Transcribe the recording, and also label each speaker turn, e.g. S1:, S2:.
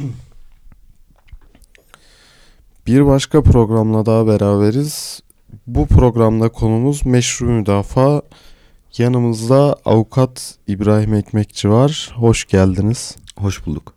S1: Bir başka programla daha beraberiz. Bu programda konumuz meşru müdafaa. Yanımızda avukat İbrahim Ekmekçi var. Hoş geldiniz.
S2: Hoş bulduk.